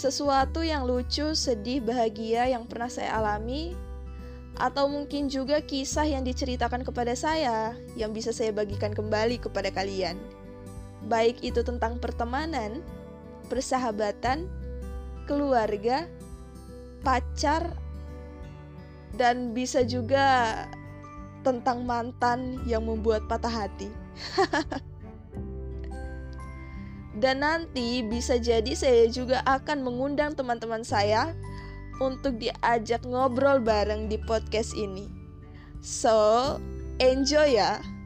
sesuatu yang lucu, sedih, bahagia yang pernah saya alami, atau mungkin juga kisah yang diceritakan kepada saya yang bisa saya bagikan kembali kepada kalian. Baik itu tentang pertemanan, persahabatan, keluarga, pacar, dan bisa juga tentang mantan yang membuat patah hati. Dan nanti bisa jadi saya juga akan mengundang teman-teman saya untuk diajak ngobrol bareng di podcast ini. So, enjoy ya!